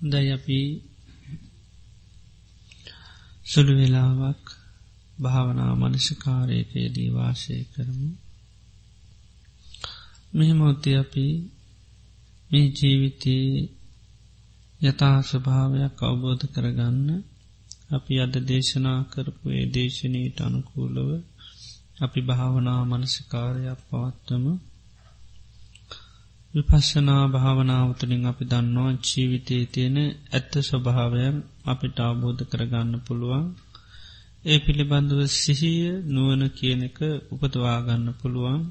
දයි අපි සුළු වෙලාවක් භාවනා මනසිකාරයකයේදී වාසය කරමු. මෙහෙමොත්ති අපි මේ ජීවිතයේ යථා ස්වභාවයක් අවබෝධ කරගන්න අපි අද දේශනා කරපු ඒ දේශනීට අනුකූලව අපි භාවනා මනසිකාරයක් පවත්වම. විපස්සනා භාවනාවතුළින් අපි දන්නවා ජීවිතයේ තියෙන ඇත්ත ස්වභාවයන් අපිට අවබෝධ කරගන්න පුළුවන්. ඒ පිළිබඳව සිහිය නුවන කියන එක උපදවාගන්න පුළුවන්.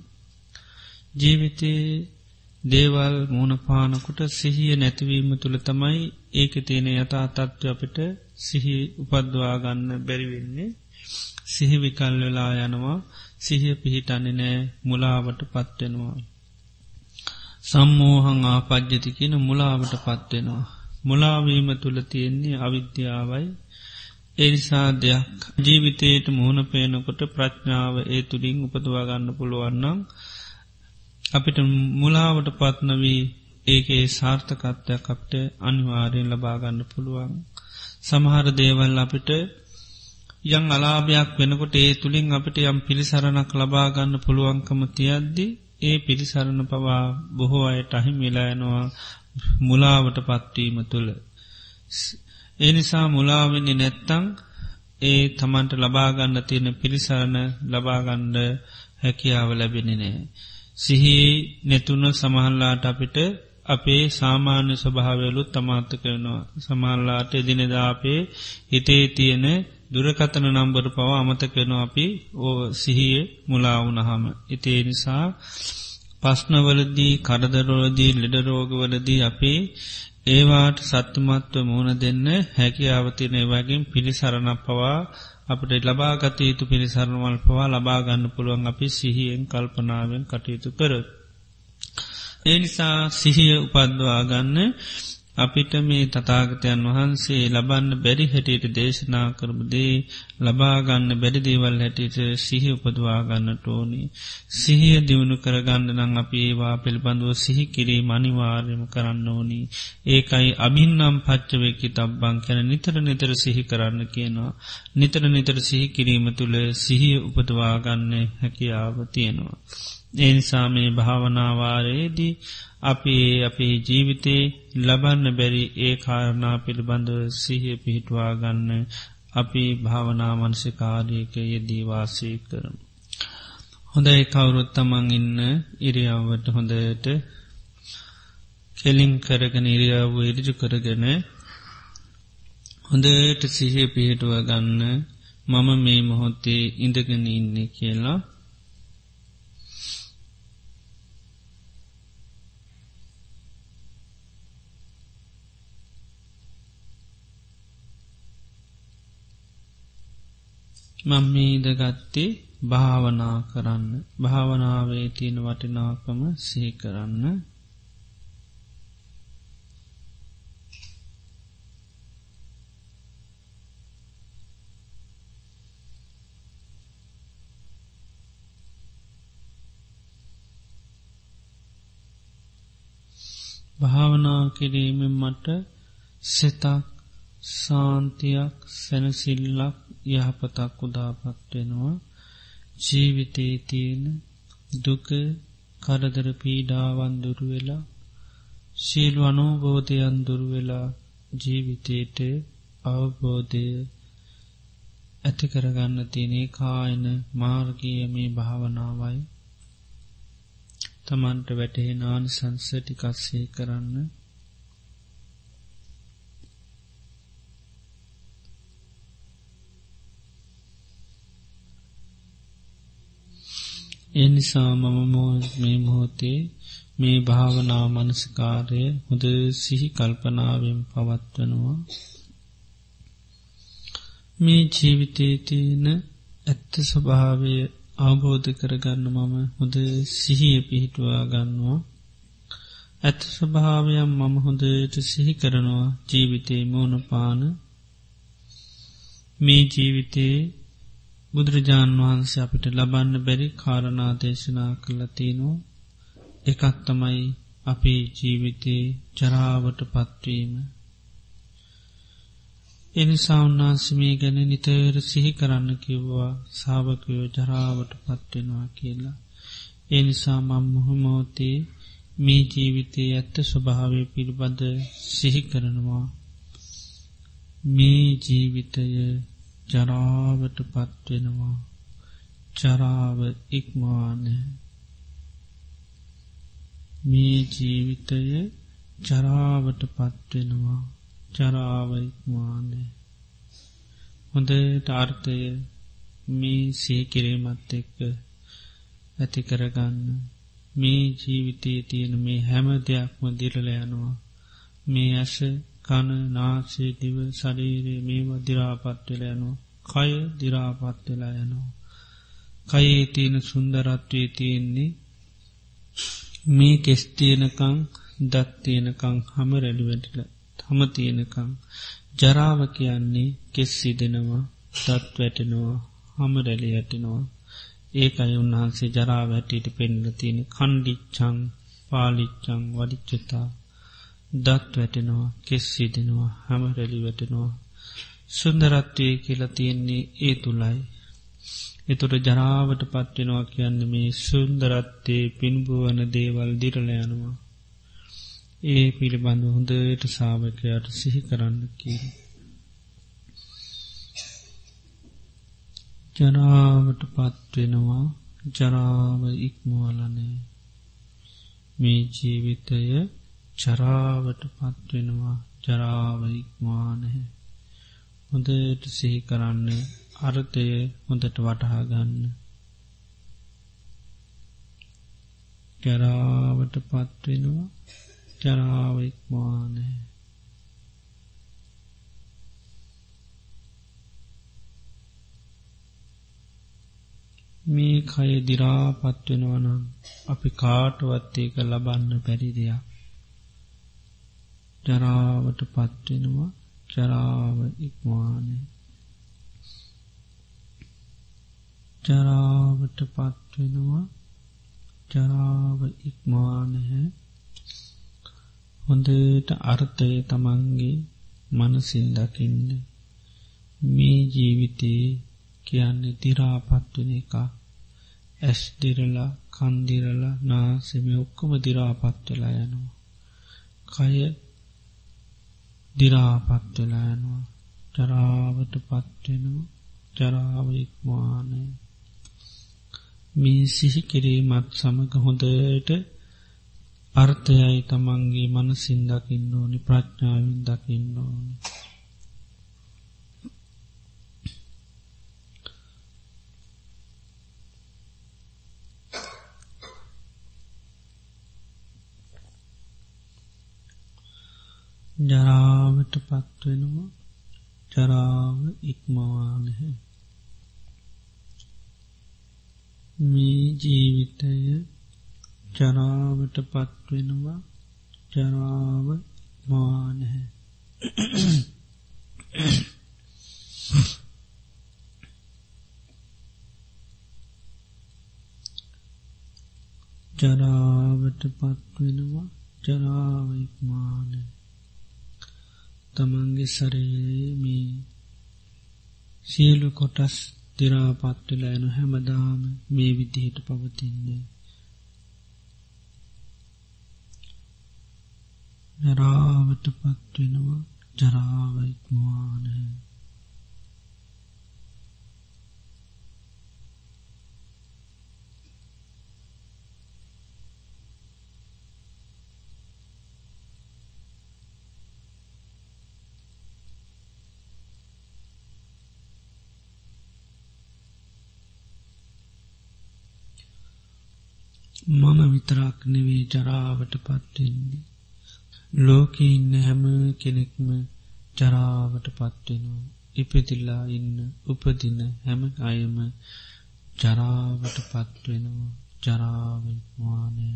ජීවිතයේ දේවල් මූුණපානකොට සිහිය නැතිවීම තුළ තමයි ඒක තියෙන යථා තත්ත්ව අපිට සිහි උපද්වාගන්න බැරිවෙන්නේ සිහි විකල් වෙලා යනවා. සිහිය පිහිටන්නේ නෑ මුලාවට පත්වෙනවා. සම්මෝහං ආපද්්‍යති කියන මුලාවට පත්වෙනවා. මුලාවීම තුළ තියෙන්නේ අවිද්‍යාවයි එනිසා දෙයක් ජීවිතයට මුහුණ පේනකොට ප්‍රඥාව ඒ තුළින් උපදවාගන්න පුළුවන්නම් අපිට මුලාවට පත්නවී ඒකේ සාර්ථකත්වයක් අපට අනිවාරයෙන් ලබාගන්න පුළුවන්. සමහර දේවල් අපිට යං අලාභයක් වෙනකොට ඒ තුළින් අපිට යම් පිළිසරණක් ලබාගන්න පුළුවන්කම තියද්දි ඒ පිළිසරණ පවා බොහෝ අයට අහිම වෙලායනවා මුලාවට පත්වීම තුළ. ඒ නිසා මුලාවෙන්නේ නැත්තං ඒ තමන්ට ලබාගන්න තියෙන පිළිසරණ ලබාගණ්ඩ හැකියාව ලැබෙන නෑ. සිහි නැතුන සමහල්ලාට අපිට අපේ සාමාන්‍ය ස්වභාවයලුත් තමාත්ත කරනවා. සමල්ලාට එදිනෙදාපේ හිතේ තියෙන දුරකතන නම්බර පව අමත කරනවා අපි ඕ සිහිය මුලාවුනහම. ඉතේ නිසා පස්නවලදී කරදරෝලදී ලෙඩරෝගවලදී අපේ ඒවාට සත්තුමත්ව මුණ දෙන්න හැකි අවතින ඒවගින් පිළිසරණක් පවා අපට ලබාගත යුතු පිළිසරණවල් පවා ලබාගන්න පුළුවන් අපි සිහියෙන් කල්පනාවෙන් කටයුතු කර. ඒ නිසා සිහිය උපද්වාගන්න අපිට මේ තතාගතයන් වහන්සේ ලබන්න බැරි හැටියට දේශනා කරබදේ ලබාගන්න බැඩිදේවල් හැටියට සිහි උපදවාගන්නට ඕනි. සිහිය දියුණු කරගන්න නං අපි ඒවා පිළිබඳුව සිහි කිරී මනිවාර්යම කරන්න ඕනි. ඒකයි අභින්නම් පච්චවයකි තබ්බං කැන නිතර නිතර සිහි කරන්න කියනවා. නිතර නිතර සිහි කිරීම තුළ සිහිය උපදවාගන්න හැකියාව තියෙනවා. එනිසා මේ භාවනාවාරයේදී අපි අපේ ජීවිතේ ලබන්න බැරි ඒ කාරණා පිළිබඳව සිහිය පිහිටවා ගන්න අපි භාවනා මනසිකාරයක යෙදීවාසය කරම. හොඳයි කවුරුත්තමං ඉන්න ඉරියාවට හොඳට කෙලින් කරගෙන ඉරියාව ඉරිජු කරගෙන හොඳට සිහිය පිහිටුව ගන්න මම මේ මොහොත්තේ ඉඳගෙන ඉන්නේ කියලා මං මීදගත්තේ භාවනා කරන්න. භාවනාවේ තියෙන වටිනාකම සිහි කරන්න. භාවනා කිරීමෙන් මට සිතක් සාන්තියක් සැනසිල්ලක් යහපතක් උදාපත්වෙනවා ජීවිතේ තියෙන දුක කරදර පීඩාවන් දුරුවෙලා ශීල් අනෝබෝධයන් දුරුවෙලා ජීවිතේට අවබෝධය ඇති කරගන්න තියනේ කායන මාර්ගිය මේ භාවනාවයි. තමන්ට වැටහෙ නාන් සංසටිකස්සේ කරන්න. එනිසා මම මේ මොහොතේ මේ භාවනා මනස්කාරය හොද සිහි කල්පනාවෙන් පවත්වනවා. මේ ජීවිතේ තියෙන ඇත්ත ස්වභාවය අවබෝධ කරගන්න මම හොද සිහිය පිහිටවා ගන්නවා. ඇත ස්වභාවයම් මම හොඳට සිහි කරනවා ජීවිතේ මෝන පාන මේ ජීවිතයේ බුදුරජාණන් වහන්සේ අපිට ලබන්න බැරි කාරණා දේශනා කළතිනෝ එකත් තමයි අපි ජීවිතේ ජරාවට පත්වීම එනිසා උන්නාන්සමී ගැන නිතර සිහි කරන්න කිව්වා සාාවකයෝ ජරාවට පත්වෙනවා කියලා. එනිසා මම් මුහමෝතේ මේ ජීවිතයේ ඇත්ත ස්වභාවය පිළිබඳ සිහි කරනවා. මේ ජීවිතය ජරාවට පත්වෙනවා ජරාව ඉක්මවානෑ මේ ජීවිතය ජරාවට පත්වෙනවා ජරාව ඉක්මානෑ හොඳට අර්ථය මේ සේකිරීමත් එක්ක ඇති කරගන්න. මේ ජීවිතයේ තියෙන මේ හැම දෙයක්ම දිරල යනවා. මේ ඇස කන නාසේ දිව සරීරයේ මේවා දිරාපත්වෙල යනවා. කය දිරාපත්වෙලා යනවා. කයේ තියෙන සුන්දරත්වය තියෙන්නේ මේ කෙස්තියනකං දත්තියනකං හම රැඩිවැටිල හම තියෙනකං ජරාව කියන්නේ කෙස්සි දෙනවා දත් වැටෙනවා හම රැලි ඇටෙනවා ඒක අය උන්වහන්සේ ජරා වැටියට පෙන්ල තියෙන කණ්ඩිච්චං පාලිච්චං වඩිච්චතා දත් වැටෙනවා කෙස්සි දෙනවා හම රැලි වැටෙනවා. සුන්දරත්වය කියලා තියෙන්නේ ඒ තුළයි එතුට ජරාවට පත්වෙනවා කියන්න මේ සුන්දරත්තේ පින්බුවන දේවල් දිරලයනවා ඒ පිළිබඳ හොඳට සාාවකයට සිහි කරන්න කියර. ජරාවට පත්වෙනවා ජරාව ඉක්මුවලනේ මේ ජීවිතය චරාවට පත්වෙනවා ජරාව ඉක්මානහැ හොඳට සිහි කරන්න අර්ථය හොඳට වටහා ගන්න. ජරාවට පත්වෙනවා ජරාවයික්මානෑ මේ කය දිරාපත්වෙනවනම් අපි කාටවත්තේක ලබන්න පැරි දෙයක්. ජරාවට පත්වෙනවා ජරාව ඉක්මානේ ජරාවට පත්වෙනවා ජරාව ඉක්මානහැ හොඳට අර්ථය තමන්ගේ මනසින් දකින්න. මේ ජීවිතයේ කියන්නේ දිරාපත්වන එක. ඇස් දිරලා කන්දිරලා නාසෙම ඔක්කොම දිරාපත්වෙලා යනවා. කය දිරාපත්වෙලා යනවා. ජරාවට පත්වෙනවා ජරාව ඉක්මානය මේ සිහි කිරීමත් සමඟ හොඳට අර්ථයයි තමන්ගේ මනසින් දකින්න ඕනි ප්‍රඥාවෙන් දකින්න ඕනි. ජරාවට පත්වෙනවා ජරාව ඉක්මවානහැ මේ ජීවිතය ජරාවට පත්වෙනවා ජරාව මානහැ ජරාවට පත්වෙනවා ජරාවයික්මාන තමන්ගේ සරේමී සියලු කොටස් දිරාපත්වෙලා එනු හැමදාම මේ විදිහට පවතින්නේ. ජරාවට පත්වෙනවා ජරාවයික්මවානය මම විතරක් නෙවේ ජරාවට පත්වෙන්නේ ලෝක ඉන්න හැම කෙනෙක්ම ජරාවට පත්වෙනවා ඉපතිල්ලා ඉන්න උපදින හැම අයම ජරාවට පත්වෙනවා ජරාවවානය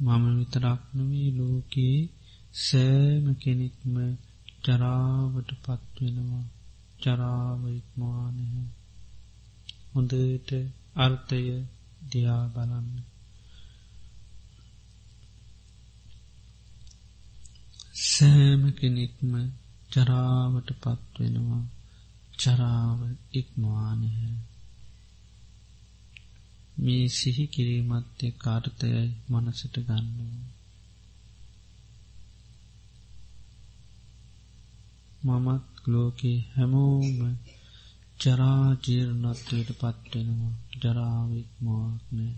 මම විතරක්නවී ලෝකයේ සෑම කෙනෙක්ම ජරාවට පත්වෙනවා ජරාවයික්මානය හොඳට අර්ථය දිහා බලන්න. සෑම කෙනෙක්ම ජරාවට පත්වෙනවා චරාව ඉක්මවානහැ මේ සිහි කිරීමත්ය කාර්තයයි මනසට ගන්නවා. මමත් ලෝකේ හැමෝම ජරාජීර්ණත්වයට පත්වෙනවා ජරාවික්මවාක්නෑ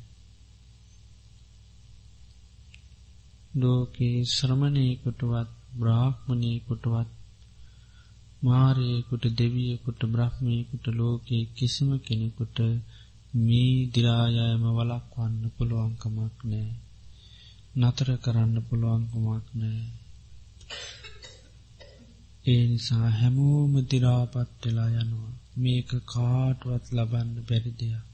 ලෝකේ ශ්‍රමණයකොටවත් බ්‍රාහ්මණයකොටවත් මාරයෙකුට දෙවියකුට බ්‍රහ්මයකුට ලෝකයේ කිසිම කෙනෙකුට මේ දිරායෑම වලක්වන්න පුළුවන්කමක් නෑ. නතර කරන්න පුළුවන්කමක් නෑ. ඒ නිසා හැමෝම දිරාපත් වෙලා යනවා. මේක කාටුවත් ලබන්න බැරිදියක්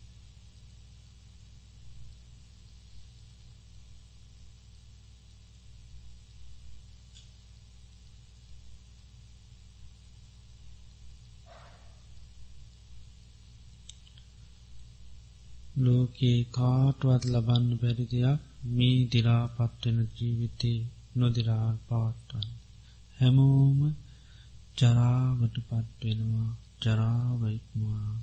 ලෝකයේ කාටුවත් ලබන්න බැරි දෙයක් මේ දිරා පත්වෙන ජීවිතේ නොදිරා පවත්වන්න. හැමෝම ජරාවට පත්වෙනවා ජරාවයික්මාන.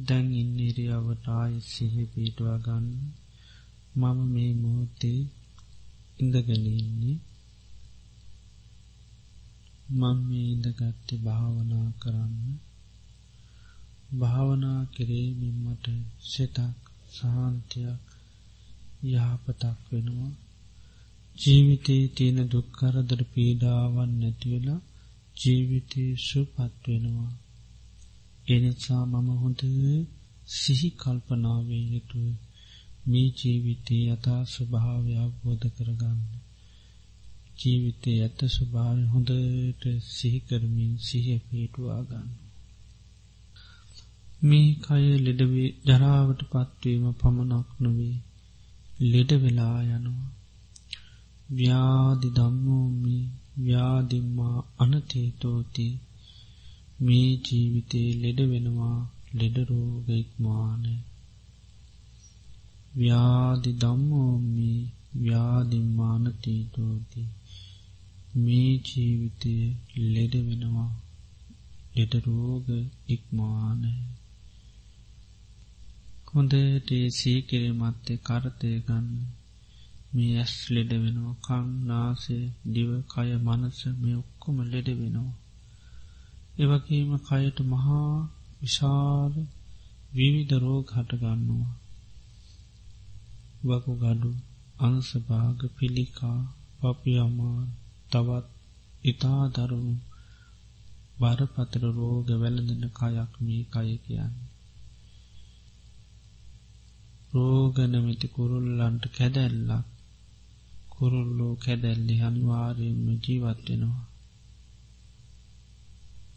දැන් ඉන්නේරියාවට ආය සිහ පීටවා ගන්න. මම මේ මොහොතේ ඉඳගනන්නේ මං මේ ඉඳගත්ත භාවනා කරන්න. භාවනා කිරීමෙන් මට සිතක් සාන්තියක් යහපතක් වෙනවා. ජීවිතයේ තියෙන දුක්කරදර පීඩාවන් නැතිවෙලා ජීවිතය සුපත් වෙනවා එනිසා මම හොඳ සිහි කල්පනාවේ යුතුව මේ ජීවිතයේ යථා ස්වභාවය අවබෝධ කරගන්න ජීවිතය ඇත්ත ස්වභාව හොඳට සිහිකරමින් සිහිය පිටුවා ගන්න. මේ කය ලෙඩවේ ජරාවට පත්වීම පමණක් නොවේ ලෙඩ වෙලා යනවා. ව්‍යාදි දම්මෝමි ව්‍යාදිම්මා අනතේතෝති. මේ ජීවිතේ ලෙඩ වෙනවා. ලෙඩරෝගයික්මානය ව්‍යාදි දම්මෝමි ව්‍යාදිම්මානතීතෝතිී මේ ජීවිතය ලෙඩ වෙනවා. ලෙඩරෝග ඉක්මානය හොඳට සීකිරීමත්තේ කරතය ගන්න. මේ ඇස් ලෙඩ වෙනවා. කං නාසේ දිව කය මනස මේ ඔක්කොම ලෙඩ වෙනවා. එවගේම කයට මහා විශාල විවිධ රෝග හටගන්නවා වකු ගඩු අංසභාග පිළිකා පපියමාන් තවත් ඉතා දරුණු බරපතර රෝග වැළඳන කයක් මේ කය කියන්න. රෝගනමති කුරුල්ලන්ට කැදැල්ලක් කුරුල්ලෝ කැදැල්ලි අනිවාරයෙන්ම ජීවත්වෙනවා.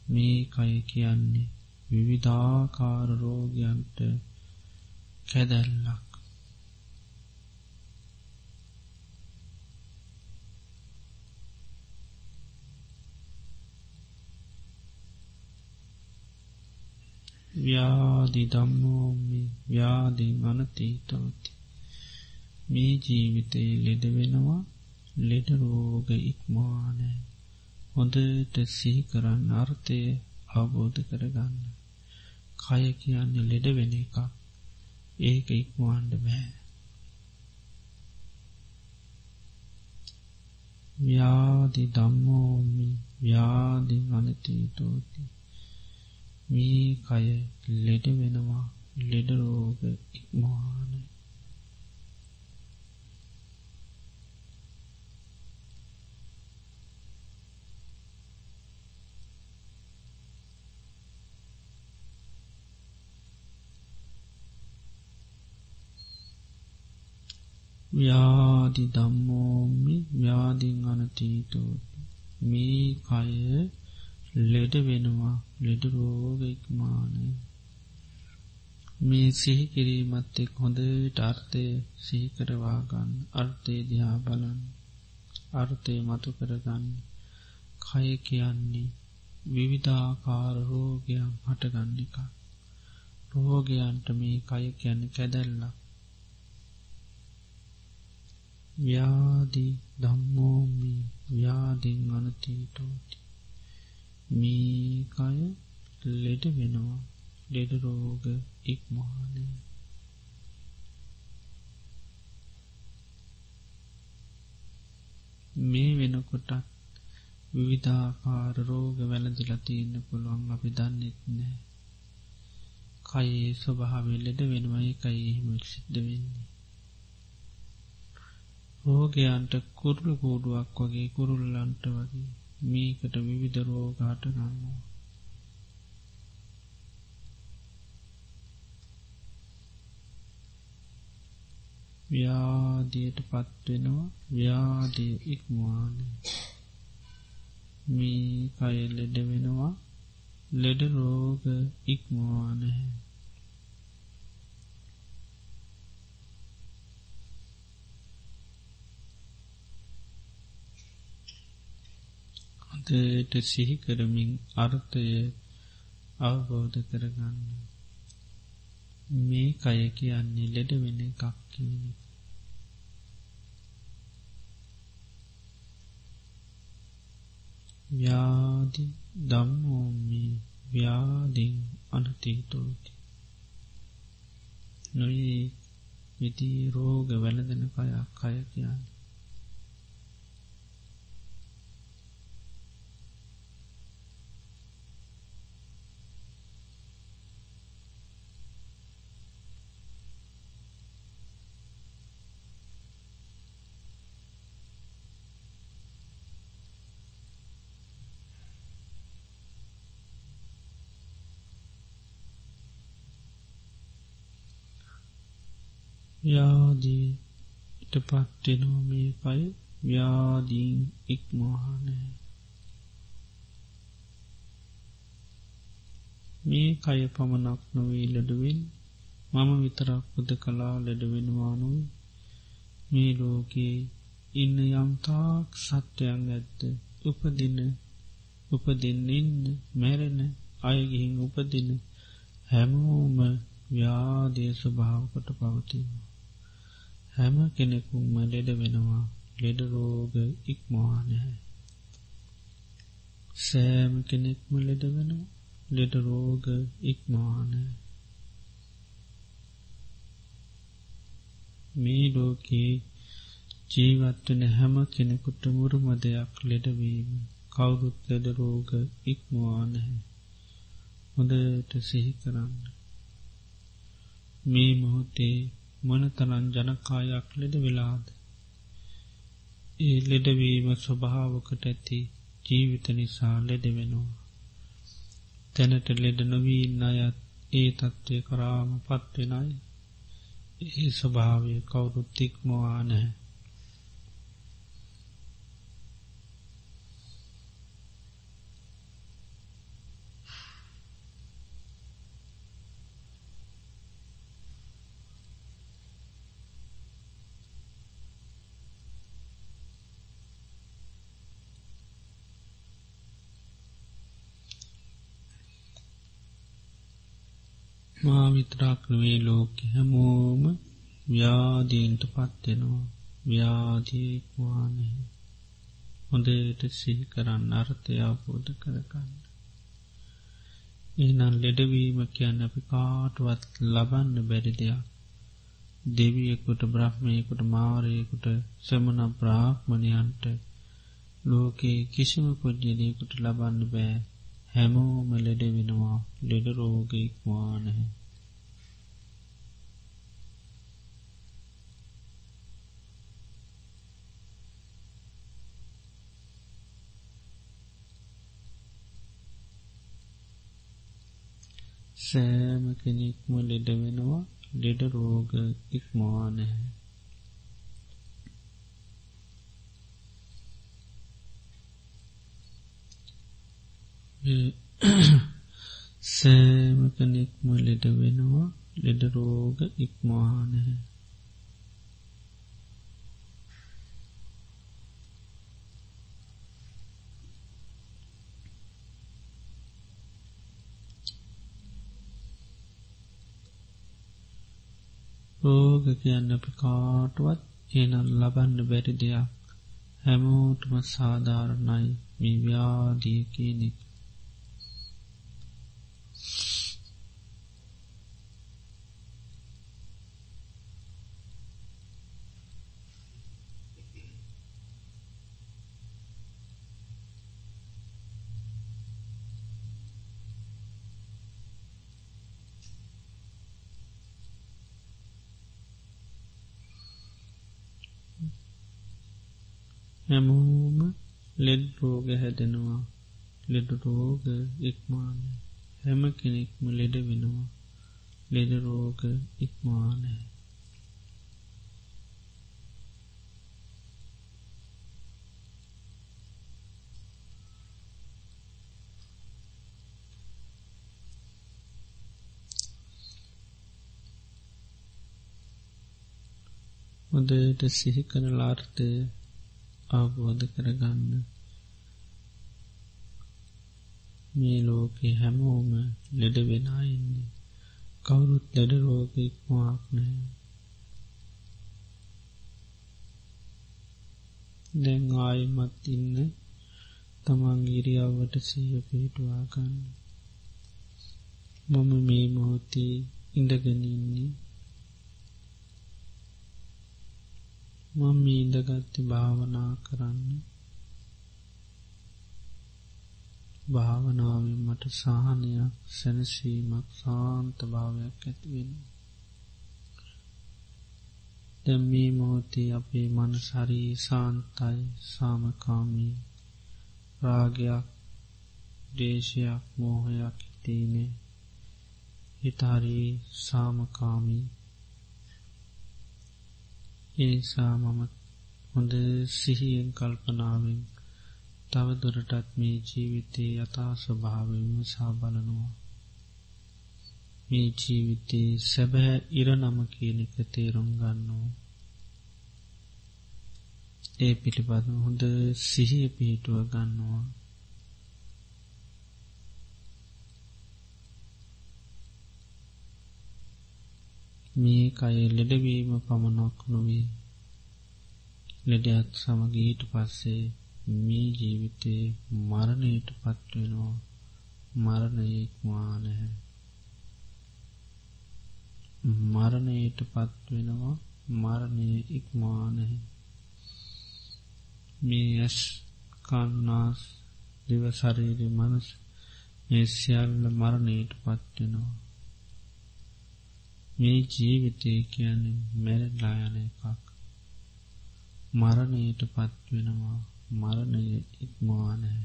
මේ කය කියන්නේ විවිධාකාර රෝගයන්ට කැදැල්ලක්. ව්‍යාදි දම්මෝමි ව්‍යාදිින් අනතීතවති මේ ජීවිතයේ ලෙඩ වෙනවා ලෙඩ රෝග ඉක්මානෑ හොඳට සිහි කරන්න අර්ථය අවබෝධ කරගන්න. කය කියන්න ලෙඩ වෙන එකක්. ඒක ඉක්මවාන්ඩ බෑ. ව්‍යාදි දම්මෝමි ව්‍යාදිින් අනතීතෝතිී. මේ කය ලෙඩ වෙනවා ලෙඩරෝග ඉක්මවාන ව්‍යාදි දම්මෝමි ව්‍යාදිං අනතීතෝත් මේ කය ලෙඩ වෙනවා. ලෙඩ රෝගඉක්මානය මේ සිහි කිරීමත් එක් හොඳට අර්ථය සිහිකරවාගන්න අර්ථය දිහා බලන් අර්ථය මතු කරගන්න කය කියන්නේ විවිධාකාර රෝගයන් හටගන්නික රෝගයන්ට මේ කය කියන්න කැදැල්ලක්. ව්‍යාදී දම්මෝමි ව්‍යාදිං අනතීටෝති මීකය ලෙඩ වෙනවා. ලෙඩ රෝග ඉක්මහානය මේ වෙනකොටත් විවිධාකාර රෝග වැලදිල තියන්න පුළුවන් අපි දන්නෙත් නෑ. කයේ ස්වභාවෙල්ලෙට වෙනවයි කයිහිම සිද්ධ වෙන්නේ. රෝගයන්ට කුරුළු කූඩුවක් වගේ කුරුල්ලන්ට වගේ මේකට විවිධ රෝගාට ගන්නවා ව්‍යාදියට පත්වෙනවා ව්‍යාදිය ඉක්මවාන මේ කය ලෙඩ වෙනවා. ලෙඩ රෝග ඉක්මවානහැ හොඳට සිහි කරමින් අර්ථය අවබෝධ කරගන්න. මේ කය කියන්නේ ලෙඩ වෙන එකක් කියනෙ ව්‍යාදි දම්මෝමි ව්‍යාදිින් අනතිීතෝති නොයි විති රෝග වැලදෙන කයක් කය කියන්න ව්‍යාදීට පත්වෙනෝ මේ කය. ව්‍යාදීන් ඉක්මෝහනෑ මේ කය පමණක් නොවේ ලඩුවෙන්. මම විතරක් පුද කලා ලැඩවෙනවානුව මේ ලෝකයේ ඉන්න යම්තාක් සත්‍යයන් ඇත්ත උපදින උපදින්න ඉන්න මැරෙන අයගිහින් උපදින හැමෝම ව්‍යාදය ස්වභාවකට පවතිවා හැම කෙනෙකුම්ම ලෙඩ වෙනවා. ලෙඩ රෝග ඉක්මවානැහැ සෑම කෙනෙක්ම ලෙඩ වෙනවා. ලෙඩ රෝග ඉක්මවානෑ මේ ලෝකයේ ජීවත්වන හැම කෙනෙකුට මුරුම දෙයක් ලෙඩවීම කවුරුත් ලෙඩ රෝග ඉක්මවානැහැ හොඳට සිහි කරන්න. මේ මොහොතේ මොන තරන් ජනකායක් ලෙඩ වෙලාද. ඒ ලෙඩවීම ස්වභාවකට ඇති ජීවිත නිසා ලෙඩ වෙනවා. තැනට ලෙඩ නොවීන්න අයත් ඒ තත්ත්වය කරාම පත්වෙනයි. ඒ ස්වභාවය කවුරුත් තික්මවා නැහැ. මා විතරක්නවේ ලෝක හැමෝම ව්‍යාදීන්ට පත්වෙනවා ව්‍යාදීක්වානය හොඳට සිහි කරන්න අර්ථය අවබෝධ කරගන්න. ඒනන් ලෙඩවීම කියන්න අපි කාටුවත් ලබන්න බැරි දෙයක්. දෙවියෙකුට බ්‍රහ්මයකුට මාරයකුට සමන බ්‍රාහ්මණයන්ට ලෝකයේ කිසිම පුද්ජලයකුට ලබන්න බෑ හැමෝම ලෙඩ වෙනවා ලෙඩ රෝගයික්වා නැහැ. සෑම කෙනෙක්ම ලෙඩ වෙනවා ලෙඩ රෝග ඉක්මවා නැහැ. සෑම කෙනෙක්ම ලෙඩ වෙනවා. ලෙඩ රෝග ඉක්මවානහැ. රෝග කියන්න අපි කාටුවත් එනම් ලබන්න බැරි දෙයක්. හැමෝටම සාධාරණයි මේ ව්‍යාදිය කියනෙක් හැමෝම ලෙඩ් රෝග හැදෙනවා ලෙඩ රෝග ඉක්මාන හැම කෙනෙක්ම ලෙඩ වෙනවා. ලෙඩ රෝග ඉක්මානෑ හොදට සිහි කන ලාර්ථය අවබෝධ කරගන්න. මේ ලෝකෙ හැමෝම ලෙඩ වෙනා ඉන්නේ. කවුරුත් ලෙඩ රෝග ඉක්මවාක් නෑ දැන් ආයමත් ඉන්න තමන් ගිරියාවට සීය පිහිටවා ගන්න. මම මේ මොහොතේ ඉඳගෙනන්නේ මම මීදගත්ති භාවනා කරන්න. භාවනාවෙන් මට සාහනයක් සැනසීමක් සාන්ත භාවයක් ඇතිවෙන දැම් මේ මොහොතේ අපේ මනසරී සාන්තයි සාමකාමී. රාගයක් දේශයක් මෝහයක් හිතීනේ හිතාරී සාමකාමී. ඒසා මම හොඳ සිහියෙන් කල්පනාවෙන් තව දුරටත් මේ ජීවිතයේ යථා ස්වභාවම සාබලනවා මේ ජීවිතයේ සැබෑ ඉරනම කියනක තේරුම් ගන්නවා. ඒ පිළිබඳ හොඳ සිහිය පිහිටුව ගන්නවා. මේ කය ලෙඩවීම පමණක් නොවී. ලෙඩත් සමගීට පස්සේ මේ ජීවිතේ මරණයට පත්වෙනවා මරණයෙක්මා නැහැ. මරණයට පත්වෙනවා මරණය ඉක්මා නැහැ. මේ ඇස් කන්නාස් දිවසරීරි මනස් මේ සියල්ල මරණයට පත්වෙනවා මේ ජීවිතය කියන්නේ මැරලායන එකක්. මරණයට පත්වෙනවා මරණය ඉක්මවානෑ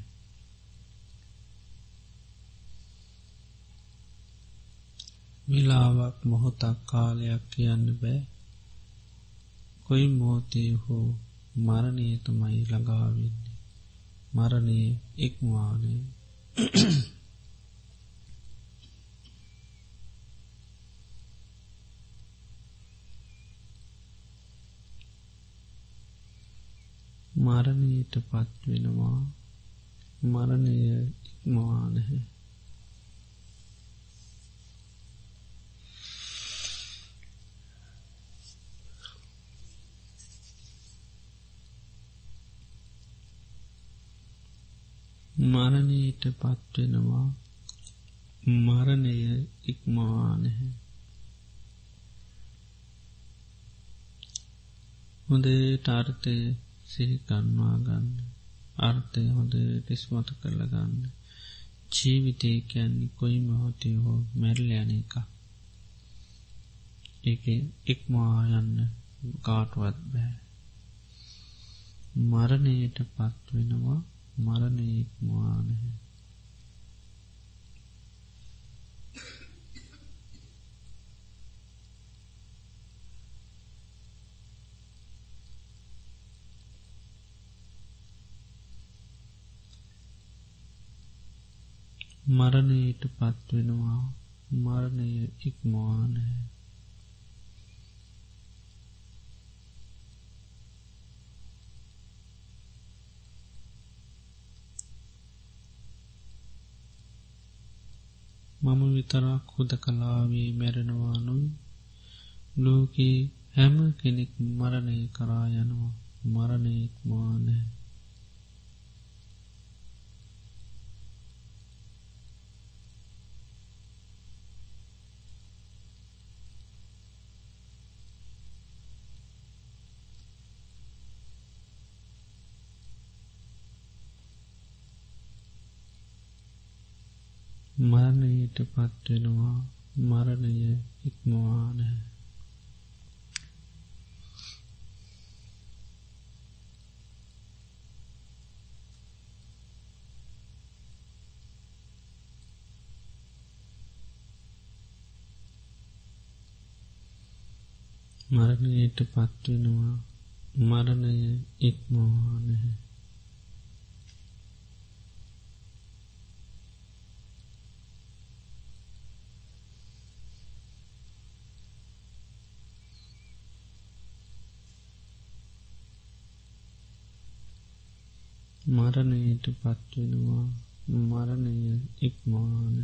විලාවක් මොහොතක් කාලයක් කියන්න බෑ. කොයි මෝතේ හෝ මරණය තමයි ළඟාවෙන්නේ මරණය ඉක්මවානේ මරණයට පත්වෙනවා මරණය ඉක්මවා නැහැ. මරණයට පත්වෙනවා මරණය ඉක්මවා නැහැ. හොඳේ ටාර්තය සිහිකන්වා ගන්න. අර්ථය හොඳ ටිස්මත කරල ගන්න. ජීවිතය කියන්නේ කොයි මහොතය හෝ මැරල යන එක. ඒක එක්මා යන්න කාටුවත් බෑ. මරණයට පත්වෙනවා මරණය ඉක්මවානහැ මරණයට පත්වෙනවා මරණය ඉක්මවානෑ මම විතරක් හුද කලාවේ මැරෙනවානුයි ලෝකයේ හැම කෙනෙක් මරණය කරා යනවා. මරණයෙක්මානෑ මරණයට පත්වෙනවා මරණය ඉක්මවානෑ මරණයට පත්වෙනවා මරණය ඉක්මවානහැ මරණයට පත්වෙනවා මරණය ඉක්මාන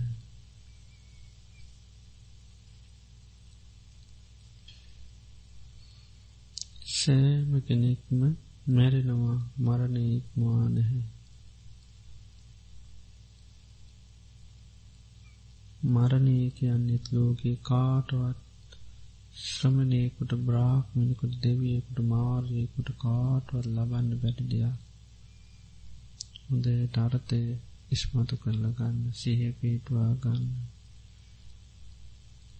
සෑම කෙනෙක්ම මැරෙනවා. මරණය ඉක්මානහැ මරණය කියන්නෙත් ලෝකේ කාටවත් ශ්‍රමණයකුට බ්‍රාහ්මණකුට දෙවියකුට මාර්යකුට කාටවත් ලබන්න බැටි දෙයක්. හොඳට අර්ථය ඉස්මතු කරල ගන්න සිහ පීටවා ගන්න.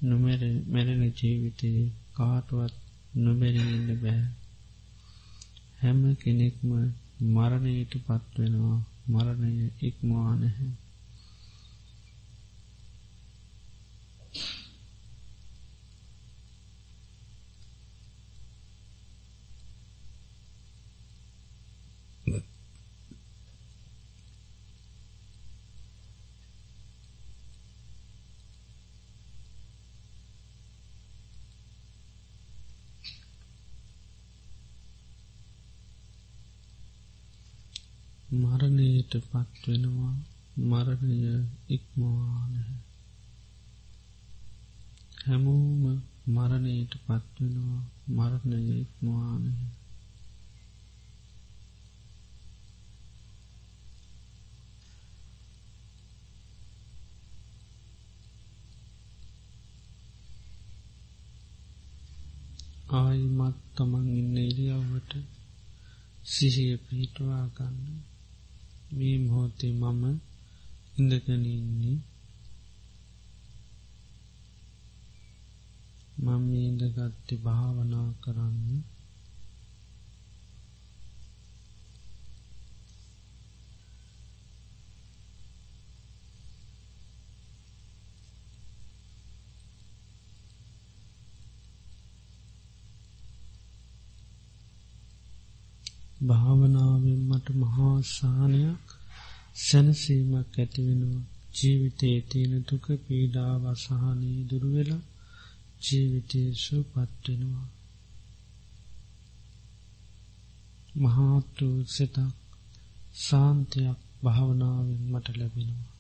නොමැර මැරෙන ජීවිතයේ කාටුවත් නොබැරිඉන්න බෑ. හැම කෙනෙක්ම මරණයට පත්වෙනවා මරණය ඉක්මවා නැහැ. මරණයට පත්වෙනවා මරණය ඉක්මවානහැ හැමෝම මරණයට පත්වෙනවා මරණය ඉක්මවානහැ ආයිමත් තමන් ඉන්න ඉරියව්වට සිහිය පිහිටවා ගන්න. මේ මොහොතේ මම ඉඳගෙන ඉන්නේ. මම ඉඳගත්ති භාවනා කරන්න. භාවනාවෙන් මට මහාසානයක් සැනසීමක් ඇතිවෙනවා ජීවිතයේ තියෙන දුක පීඩාව සහනී දුරුවෙලා ජීවිතයසු පත්වෙනවා මහාතු සිතක් සාන්තයක් භාවනාවෙන් මට ලැබෙනවා.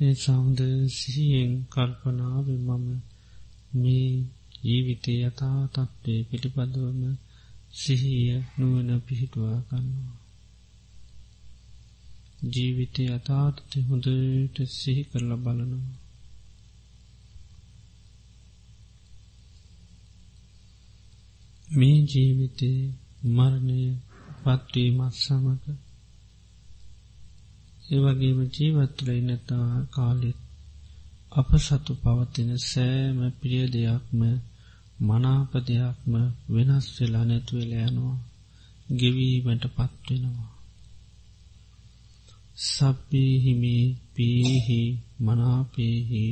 ඒ සෞන්ද සිහියෙන් කල්පනාව මම මේ ජීවිතය යතා තත්ත්වය පිළිබඳවම සිහිය නුවන පිහිටුවා ගන්නවා. ජීවිතය අතාත්ත හොඳට සිහි කරල බලනවා. මේ ජීවිතේ මරණය පත්වීමත් සමක ඒවගේම ජීවත්වල ඉනතා කාලෙත් අප සතු පවතින සෑම ප්‍රිය දෙයක්ම මනාප දෙයක්ම වෙනස් වෙලා නැතුවෙල යනවා. ගෙවීමට පත්වෙනවා සබ්බිහිමි පීහි මනාපේහි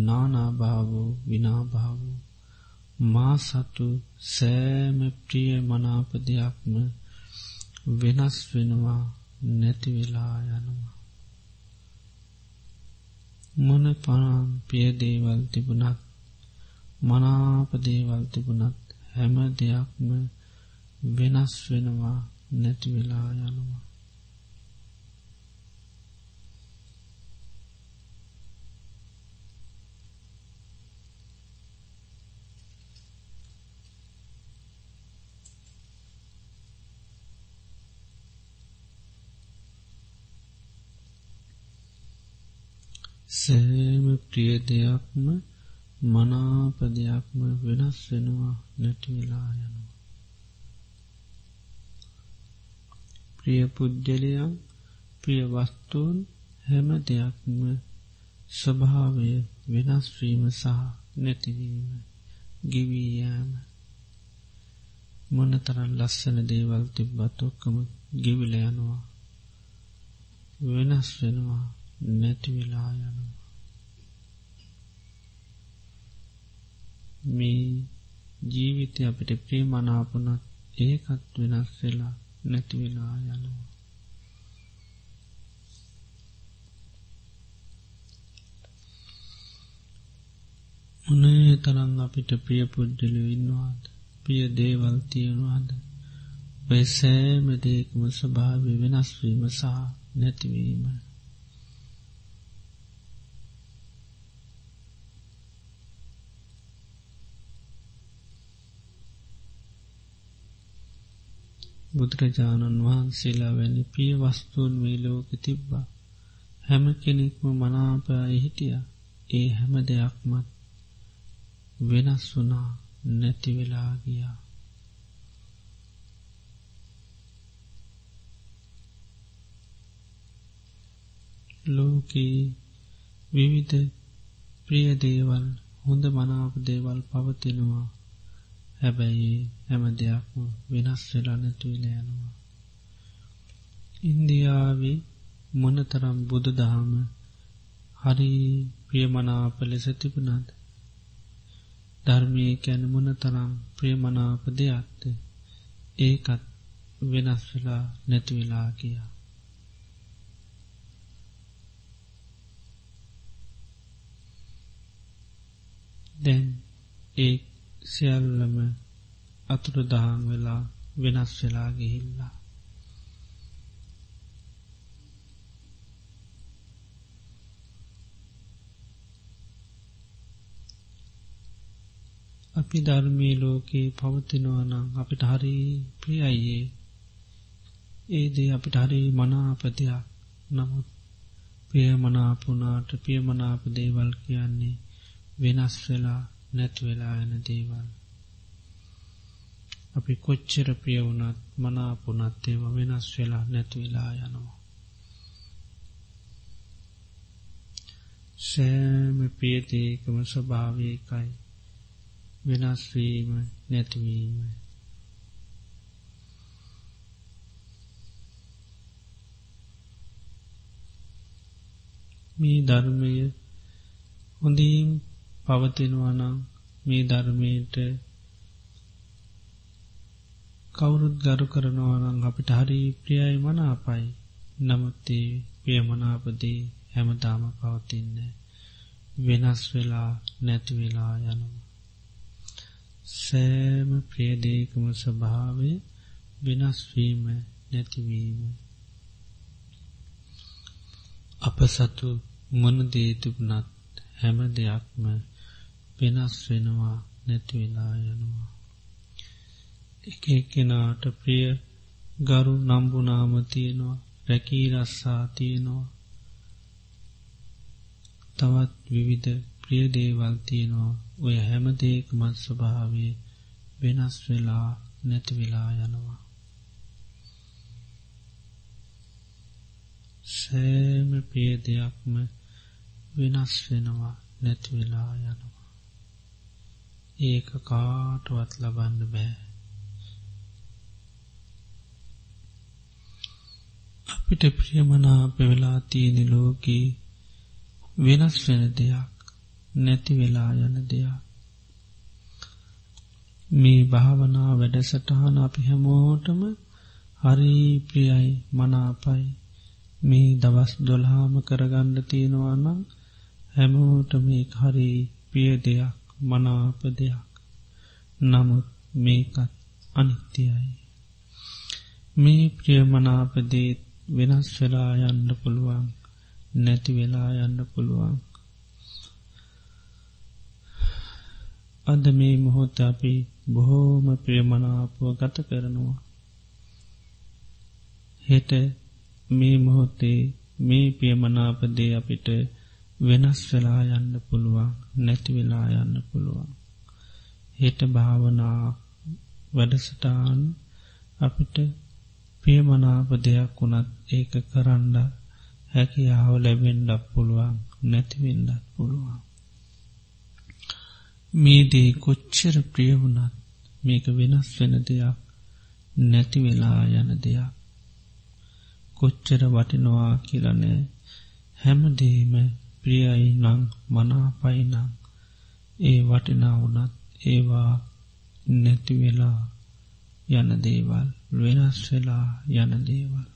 නානාභාවෝ විනාභාවෝ. මා සතු සෑම ප්‍රිය මනාප දෙයක්ම වෙනස් වෙනවා නැතිවෙලා යනවා. මොන පනම් පියදේවල් තිබුණත් මනාපදේවල් තිබුණත් හැම දෙයක්ම වෙනස් වෙනවා නැතිවෙලා යනවා. සෑම ප්‍රිය දෙයක්ම මනාපදයක්ම වෙනස් වෙනවා නැටිවෙලා යනවා. ප්‍රිය පුද්ගලයන් ප්‍රිය වස්තුූන් හැම දෙයක්ම ස්වභාවය වෙනස්වීම සහ නැතිවීම ගිවීයෑම මොන තරන් ලස්සන දේවල් තිබ්බත් ඔක්කම ගිවිල යනවා. වෙනස් වෙනවා. නැතිවෙලා යනවා. මේ ජීවිතය අපිට ප්‍රේමනාපනත් ඒකත් වෙනස් වෙලා නැතිවෙලා යනවා. උනේ තරං අපිට ප්‍රිය පුද්ජලු ඉන්නවාද? පිය දේවල් තියෙනවාද? ඔය සෑම දේකම ස්වභාව වෙනස්වීම සහ නැතිවීම. බුදුරජාණන් වහන්සේලා වැනි පිය වස්තුූන් මේ ලෝක තිබ්බා. හැම කෙනෙක්ම මනාපය හිටිය. ඒ හැම දෙයක්මත් වෙනස් වුනා නැතිවෙලා ගියා. ලෝකී විවිධ ප්‍රිය දේවල් හොඳ මනාප දේවල් පවතිනවා. හැබැයි හැම දෙයක්ම වෙනස් වෙලා නැතුවිල යනවා. ඉන්දියාවේ මොනතරම් බුදු දහම හරි ප්‍රියමනාප ලෙස තිබුණද ධර්මය කැන මොන තරම් ප්‍රියමනාප දෙයක්ද ඒකත් වෙනස් වෙලා නැතිවෙලා කියා. දැන් ඒ සියල්ලම අතුරු දහන් වෙලා වෙනස් වෙලා ගිහිල්ලා. අපි ධර්මී ලෝකයේ පවතිනවනම් අපිට හරි ප්‍රියයියේ ඒදේ අපිට හරි මනාපතියක් නමුත් ප්‍රියමනාපුනාට පියමනාප දේවල් කියන්නේ වෙනස් වෙලා නැත්වෙලා එන දේවල්. අපි කොච්චර ප්‍රිය වුණත් මනාපුනත් ඒව වෙනස් වෙලා නැත්වෙලා යනවා. සෑම පියතිේකම ස්වභාවයකයි වෙනස්වීම නැතිවීම. මේ ධර්මය හොඳීම් පවතිනවනම් මේ ධර්මයට කවුරුත් ගරු කරනවනම් අපිට හරි ප්‍රියයි මනාපයි නමුත්තේ ප්‍රියමනාපදී හැමතාම පවතින්න වෙනස් වෙලා නැතිවෙලා යනවා. සෑම ප්‍රියදේකම ස්වභාවය වෙනස්වීම නැතිවීම. අප සතු මොනදේතුකුණත් හැම දෙයක්ම වෙනස් වෙනවා නැතිවෙලා යනවා. එක එක්කෙනාට ප්‍රිය ගරු නම්බුනාම තියෙනවා රැකී රස්සා තියෙනවා තවත් විවිධ ප්‍රිය දේවල් තියෙනවා ඔය හැම දේක මත් ස්වභාවේ වෙනස් වෙලා නැතිවෙලා යනවා. සෑම පිය දෙයක්ම වෙනස් වෙනවා නැතිවෙලා යනවා. ඒක කාටවත් ලබන්න බෑ. අපිට ප්‍රියමනා පෙවෙලා තියෙන ලෝකී වෙනස් වෙන දෙයක් නැති වෙලා යන දෙයක්. මේ භාවනා වැඩසටහන අපි හැමෝටම හරි ප්‍රියයි මනාපයි මේ දවස් දොල්හාම කරගන්න තියෙනවනම් හැමෝට මේ හරි පිය දෙයක් මනාප දෙයක් නමුත් මේකත් අනිත්‍යයි. මේ ප්‍රියමනාපදේත් වෙනස් වෙලා යන්න පුළුවන් නැති වෙලා යන්න පුළුවන් අද මේ මොහොත් අපි බොහෝම ප්‍රියමනාපුව ගත කරනවා. හෙට මේ මොහොත්තේ මේ පියමනාපදේ අපිට වෙනස් වෙලා යන්න පුළුවන් නැති වෙලා යන්න පුළුවන්. හෙට භාවනා වැඩසටාන් අපිට ප්‍රියමනාප දෙයක් වුණත් ඒක කරන්න හැකියාව ලැබෙන්ඩක් පුළුවන් නැතිවෙන්නත් පුළුවන්. මේ දේ කොච්චර ප්‍රියවුණත් මේක වෙනස් වෙන දෙයක් නැති වෙලා යන දෙයක්. කොච්චර වටිනවා කියලනෑ හැමදේම ප්‍රියයි නං මනාපයිනං ඒ වටිනාවනත් ඒවා නැතිවෙලා යන දේවල් වෙනස් වෙලා යන දේවල්.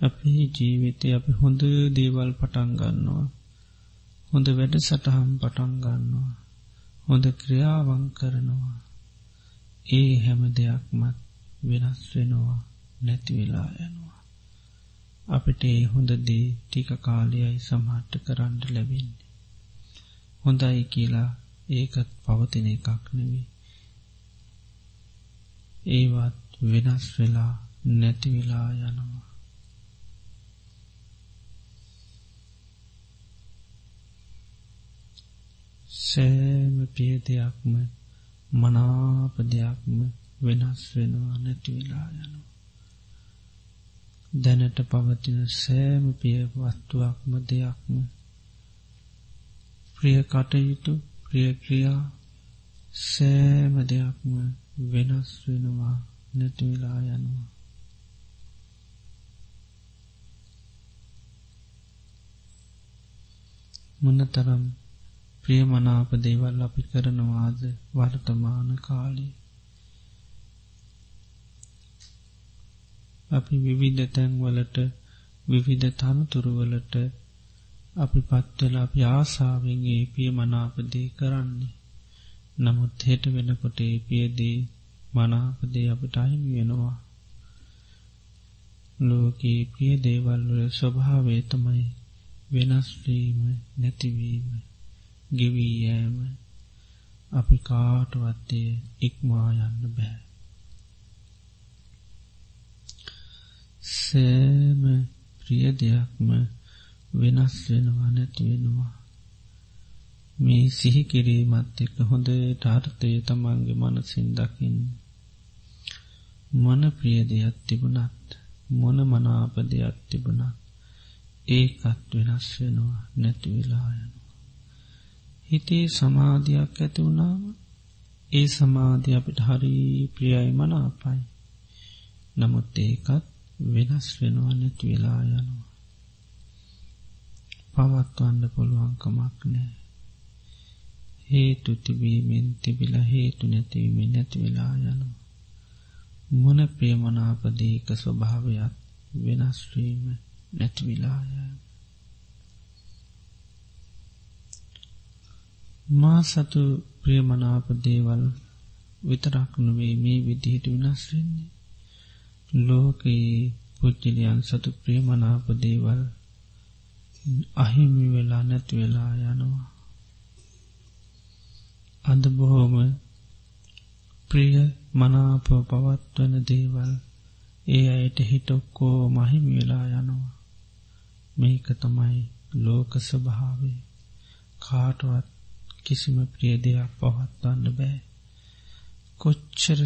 අපි ජීවිතය අපි හොඳ දේවල් පටන්ගන්නවා. හොඳ වැඩ සටහම් පටන්ගන්නවා. හොඳ ක්‍රියාවන් කරනවා. ඒ හැම දෙයක්මත් වෙනස් වෙනවා නැතිවෙලා යනවා. අපිට ඒ හොඳදී ටික කාලයයි සමහට්ට කරන්න ලැබෙන්නේ. හොඳයි කියලා ඒකත් පවතින එකක් නෙවී. ඒවත් වෙනස් වෙලා නැතිවෙලා යනවා. සෑම පිය දෙයක්ම මනාප දෙයක්ම වෙනස් වෙනවා නැතිවෙලා යනවා. දැනට පවතින සෑම පිය වස්තුවක්ම දෙයක්ම ප්‍රිය කටයුතු ප්‍රියක්‍රියා සෑම දෙයක්ම වෙනස් වෙනවා නැතිවෙලා යනවා. මොනතරම් ප්‍රියමනාප දේවල් අපි කරනවාද වර්තමාන කාලේ. අපි විවිධ තැන්වලට විවිධ තනතුරුවලට අපි පත්වල අපි ආසාාවෙන්ගේ පිය මනාපදේ කරන්නේ. නමුත් හෙට වෙනකොට ඒ පියදී මනාපදේ අපට අහිමි වෙනවා. ලෝකයේ පිය දේවල්වල ස්වභාවේ තමයි වෙනස්වීම නැතිවීම. ගෙවී යෑම අපි කාටවත්තේ ඉක්මා යන්න බෑ. සෑම ප්‍රිය දෙයක්ම වෙනස් වෙනවා නැති වෙනවා. මේ සිහි කිරීමත් එක්ක හොඳ ටාර්ථය තමන්ගේ මනසින් දකිින්. මොන ප්‍රිය දෙයක් තිබුණත් මොන මනාප දෙයක් තිබුණත් ඒකත් වෙනස් වෙනවා නැතිවෙලායන. හිතේ සමාධයක් ඇති වුණාම ඒ සමාධය අපිට හරි ප්‍රියයි මනාපයි. නමුත් ඒකත් වෙනස් වෙනවා නැති වෙලා යනවා. පවත්වන්න පුළුවන්කමක් නෑ. හේතු තිබීමෙන් තිබිල හේතු නැතිවීමෙන් නැති වෙලා යනවා. මොන ප්‍රේමනාපදීක ස්වභාවයක් වෙනස්වීම නැතිවිලායම. මා සතු ප්‍රියමනාප දේවල් විතරක් නොවේ මේ විදිහට වෙනස් වෙන්නේ. ලෝකයේ පුද්ජලයන් සතු ප්‍රියමනාප දේවල් අහිමි වෙලා නැති වෙලා යනවා. අද බොහෝම ප්‍රිය මනාප පවත්වන දේවල් ඒ අයට හිටොක්කෝ මහිමි වෙලා යනවා. මේක තමයි ලෝක ස්වභාවේ කාටවත් කිසිම ප්‍රිය දෙයක් පවත්වන්න බෑ. කොච්චර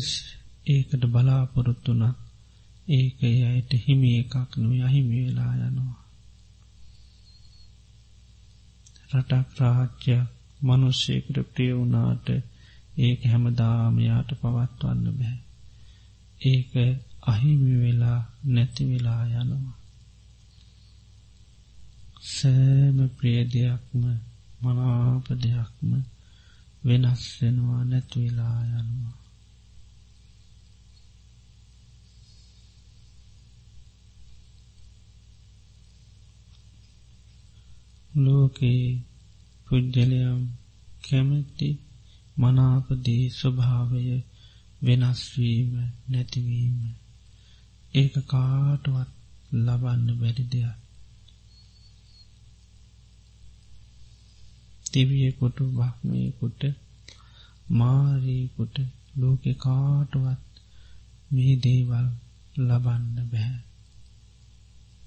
ඒකට බලාපොරොත්තුන ඒක අයට හිමි එකක් නොව අහිමි වෙලා යනවා. රටක් රාජ්‍යයක් මනුෂ්‍යයකට ප්‍රිය වුණාට ඒක හැමදාමයාට පවත්වන්න බෑ. ඒක අහිමි වෙලා නැති වෙලා යනවා. සෑම ප්‍රිය දෙයක්ම මනාප දෙයක්ම වෙනස් වෙනවා නැත්වෙලා යනවා. ලෝකයේ පුද්ගලයම් කැමැති මනාපදී ස්වභාවය වෙනස්වීම නැතිවීම ඒක කාටවත් ලබන්න බැරි දෙයක් දිවියකොට බ්‍රහ්මයකුට මාරීකුට ලෝකෙ කාටවත් මේ දේවල් ලබන්න බැහැ.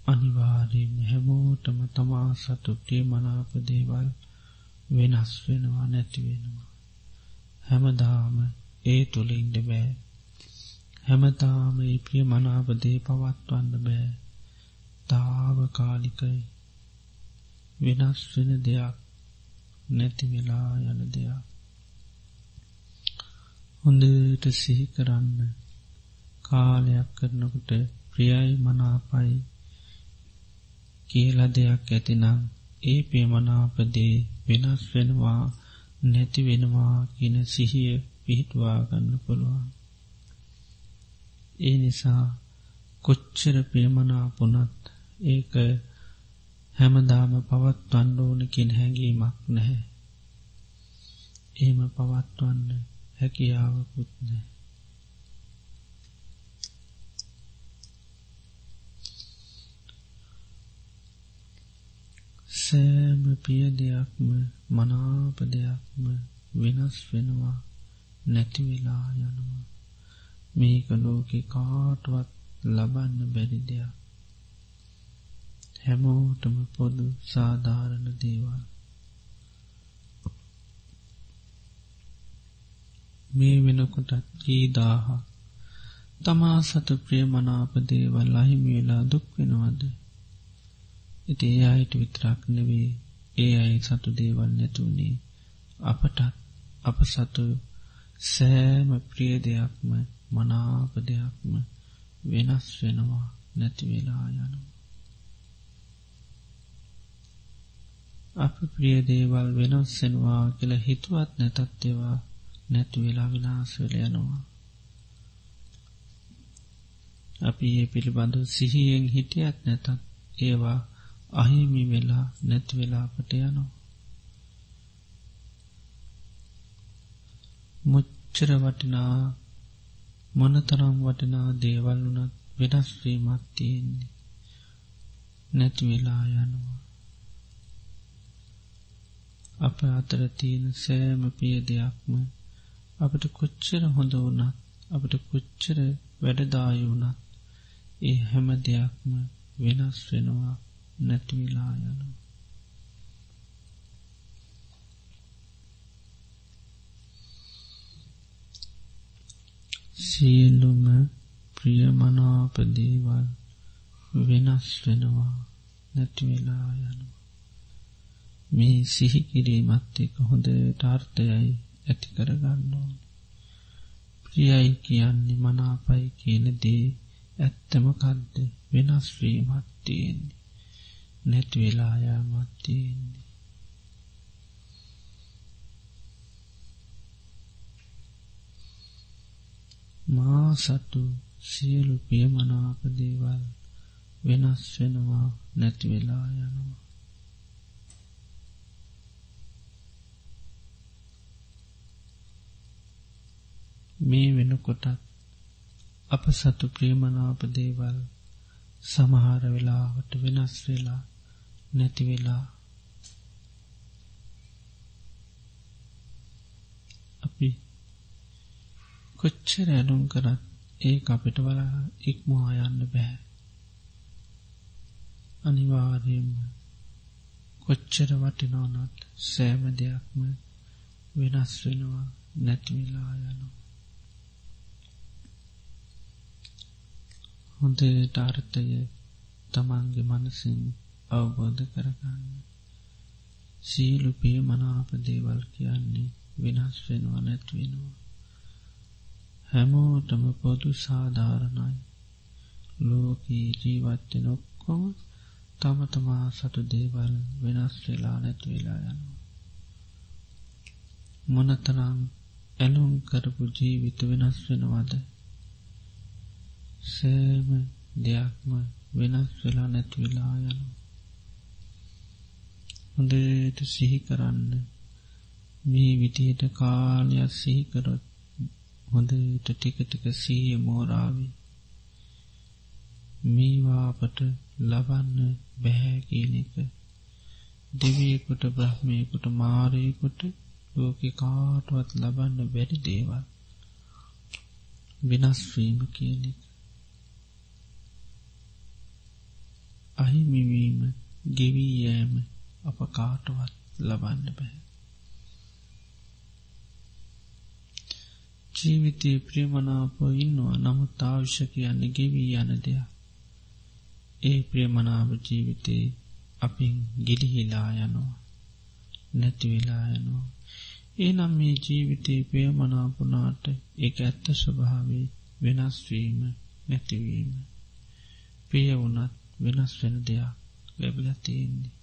අනිවාරයෙන් හැමෝටම තමා සතු ප්‍රිය මනාප දේවල් වෙනස් වෙනවා නැතිවෙනවා. හැමදාම ඒ තුළ ඉන්ඩ බෑ. හැමතාම ඒ ප්‍රිය මනාපදේ පවත්වන්න බෑ. තාව කාලිකයි වෙනස් වෙන දෙයක් නැති වෙලා යන දෙයක්. හොඳට සිහි කරන්න කාලයක් කරනකට ප්‍රියයි මනාපයි කියල දෙයක් ඇතිනම් ඒ පේමනාපදේ වෙනස් වෙනවා නැති වෙනවා කියන සිහිය පිහිටවා ගන්න පුළුවන්. ඒ නිසා කොච්චර ප්‍රේමනාපුනත් ඒක හැමදාම පවත්වන්න ඕනකින් හැඟීමක් නැහැ. ඒම පවත්වන්න හැකියාවකුත් නෑ. සෑම පිය දෙයක්ම මනාප දෙයක්ම වෙනස් වෙනවා නැතිවෙලා යනවා මේක ලෝකෙ කාටවත් ලබන්න බැරි දෙයක් හැමෝටම පොදු සාධාරණ දේවල්. මේ වෙනකොටත් ජීදාහ තමා සතු ප්‍රිය මනාප දේවල් අහිමි වෙලා දුක් වෙනවද? ඉති ඒ අයට විතරක් නෙවේ ඒ අයි සතු දේවල් නැතුනේ අපටත් අප සතු සෑම ප්‍රිය දෙයක්ම මනාප දෙයක්ම වෙනස් වෙනවා නැතිවෙලා යනවා. අප ප්‍රිය දේවල් වෙනස්සෙනවා කියල හිතුවත් නැතත් ඒවා නැතු වෙලා විනාස් වෙල යනවා. අපි ඒ පිළිබඳු සිහියෙන් හිටියත් නැතත් ඒවා අහිමි වෙලා නැතිවෙලාපට යනවා. මුච්චර වටිනා මොනතරම් වටිනා දේවල් වනත් වෙනස්වීමත් තියෙන්නේ නැතිවෙලා යනවා. අප අතර තියෙන සෑම පිය දෙයක්ම අපට කොච්චර හොඳ වනත් අපට කොච්චර වැඩදාය වනත් ඒ හැම දෙයක්ම වෙනස් වෙනවා නැතිවෙලා යනවා. සියල්ලුම ප්‍රියමනාපදේවල් වෙනස් වෙනවා නැතිවෙලා යනවා. මේ සිහිකිරීමත් එක හොඳ ටාර්ථයයි ඇති කරගන්නවා. ප්‍රියයි කියන්නේ මනාපයි කියන දේ ඇත්තම කද්ද වෙනස්වීමත් තියෙන්නේ. නැතිවෙලායාමත් තියෙන්නේ. මා සතු සියලු පියමනාප දේවල් වෙනස් වෙනවා නැතිවෙලා යනවා. මේ වෙනකොටත් අප සතු ප්‍රියමනාප දේවල් සමහර වෙලාවට වෙනස් වෙලා නැතිවෙලා අපි කොච්චර ඇලුම් කරත් ඒ අපිට වලා ඉක්මවා යන්න බැහැ අනිවාර්යයෙන්ම කොච්චර වටිනවනත් සෑම දෙයක්ම වෙනස් වෙනවා නැතිවෙලා යනවා. හොඳට අර්ථය තමන්ගේ මනසින් අවබෝධ කරගන්න. සීලු පිය මනාප දේවල් කියන්නේ වෙනස් වෙනවා නැත්වෙනවා. හැමෝටම පොදු සාධාරණයි. ලෝකී ජීවත්වෙන ඔක්කොම තම තමා සතු දේවල් වෙනස් වෙලා නැත්වෙලා යනවා. මොනතරං ඇලුම් කරපු ජීවිත වෙනස් වෙනවද? සෑම දෙයක්ම වෙනස් වෙලා නැතිවෙලා යනු. හොඳට සිහි කරන්න. මේ විටියට කාලයක් සිහිකරොත් හොඳට ටිකටික සීය මෝරාවි. මේවාපට ලබන්න බැහැ කියන එක. දෙවියකුට බ්‍රහ්මයකුට මාරයකුට ලෝකෙ කාටුවත් ලබන්න බැරි දේවල්. වෙනස්වීම කියනෙ අහිමිවීම ගෙවී යෑම අප කාටවත් ලබන්න බැහැ ජීවිතයේ ප්‍රියමනාප ඉන්නවා නමුත් ආවිශ්‍ය කියන්නේ ගෙවී යන දෙයක්. ඒ ප්‍රියමනාව ජීවිතේ අපින් ගිලිහිලා යනවා නැතිවෙලා යනවා. ඒ නම් මේ ජීවිතේ ප්‍රියමනාපුනාට ඒ ඇත්ත ස්වභාවේ වෙනස්වීම නැතිවීම පිය වුනත් වෙනස් වෙන දෙයක් ලැබිල තියෙන්නේ.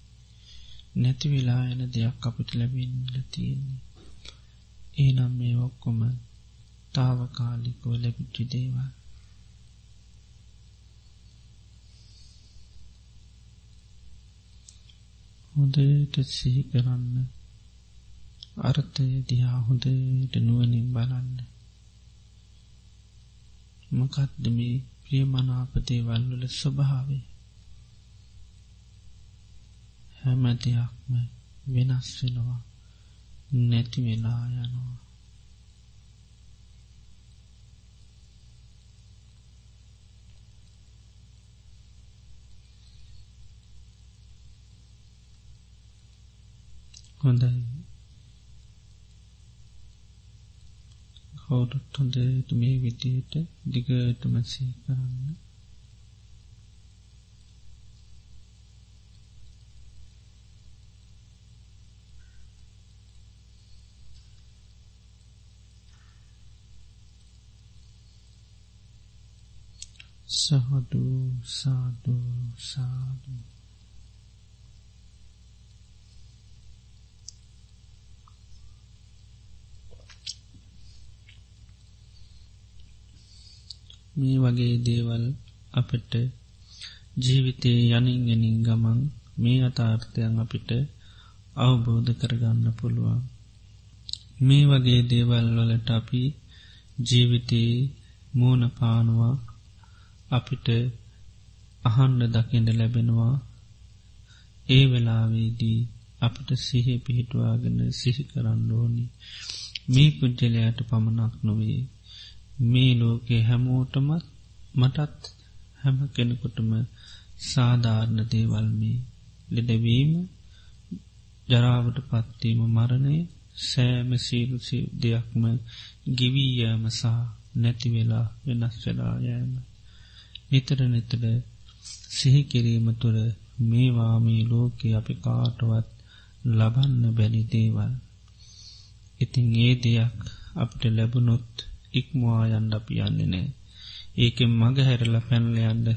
නැතිවෙලා යන දෙයක් අපිට ලැබින්ල තියෙන්නේ. ඒ නම් මේ ඔක්කොම තාවකාලිකෝ ලැබිච්චි දේවල්. හොඳට සිහි කරන්න අර්ථය දිහා හොඳට නුවනින් බලන්න. මකත්ද මේ ප්‍රියමනාපතේවල්වල ස්වභාවේ හැම දෙයක්ම වෙනස් වෙනවා නැති වෙලා යනවා. හොඳයි. කවුරුත් හොඳට මේ විදියට දිගටම සී කරන්න. සහදු සාදු සාදු. මේ වගේ දේවල් අපට ජීවිතයේ යනින් යනින් ගමන් මේ අතාර්ථයන් අපිට අවබෝධ කරගන්න පුළුවන්. මේ වගේ දේවල් වලට අපි ජීවිතයේ මූුණ පානවා. අපිට අහන්ඩ දකිට ලැබෙනවා. ඒ වෙලාවේදී අපිට සිහ පිහිටවාගෙන සිහි කරන්න ඕනි. මේ පුද්ජලයට පමණක් නොවේ. මේ ලෝකේ හැමෝටමත් මටත් හැම කෙනෙකුටම සාධාරණ දේවල්මේ ලෙඩවීම ජරාවට පත්වීම මරණය සෑම සීරුසි දෙයක්ම ගිවීයෑම සහ නැතිවෙලා වෙනස් වෙලා යෑම. නිතර නිතර සිහිකිරීම තුළ මේවාමී ලෝකෙ අපි කාටවත් ලබන්න බැනි දේවල්. ඉතිං ඒ දෙයක් අපට ලැබුණොත් ඉක්මවා යන්ඩ අපි යන්නේ නෑ ඒකෙන් මඟ හැරල පැනලයන්ඩ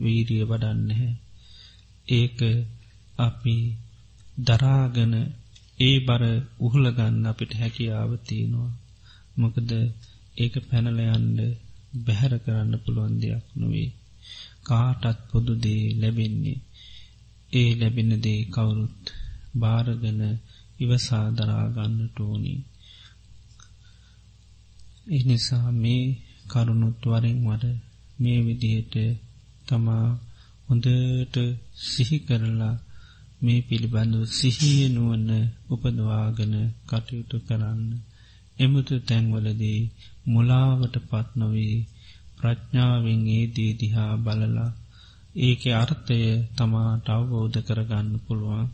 වීරිය වඩන්නහැ ඒක අපි දරාගන ඒ බර උහුලගන්න අපිට හැකියාවතියනවා මොකද ඒක පැනලයන්ඩ බැහැර කරන්න පුළුවන් දෙයක් නොවේ කාටත් පොදු දේ ලැබෙන්නේ ඒ ලැබෙන දේ කවුරුත් භාරගන ඉවසාදරාගන්න ටෝනී එනිසා මේ කරුණුත් වරෙන් වර මේ විදිහට තමා හොඳට සිහි කරලා මේ පිළිබඳව සිහිය නුවන්න උපදවාගෙන කටයුතු කරන්න එමුතු තැන්වලදී මුලාවට පත්නොවී ප්‍රඥාවෙන් ඒ දේදිහා බලලා ඒක අර්ථය තමාට අවබෝධ කරගන්න පුළුවන්.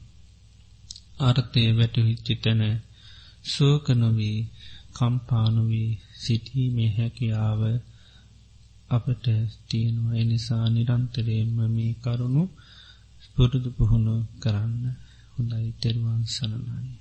අර්ථය වැටහිච්චි තැන සෝකනොවී කම්පානුවී සිටීමේ හැකියාව අපට තියෙනවා. එනිසා නිරන්තරයෙන්ම මේ කරුණු පුරුදු පුහුණු කරන්න. හොඳයි. තෙරුවන් සලනයි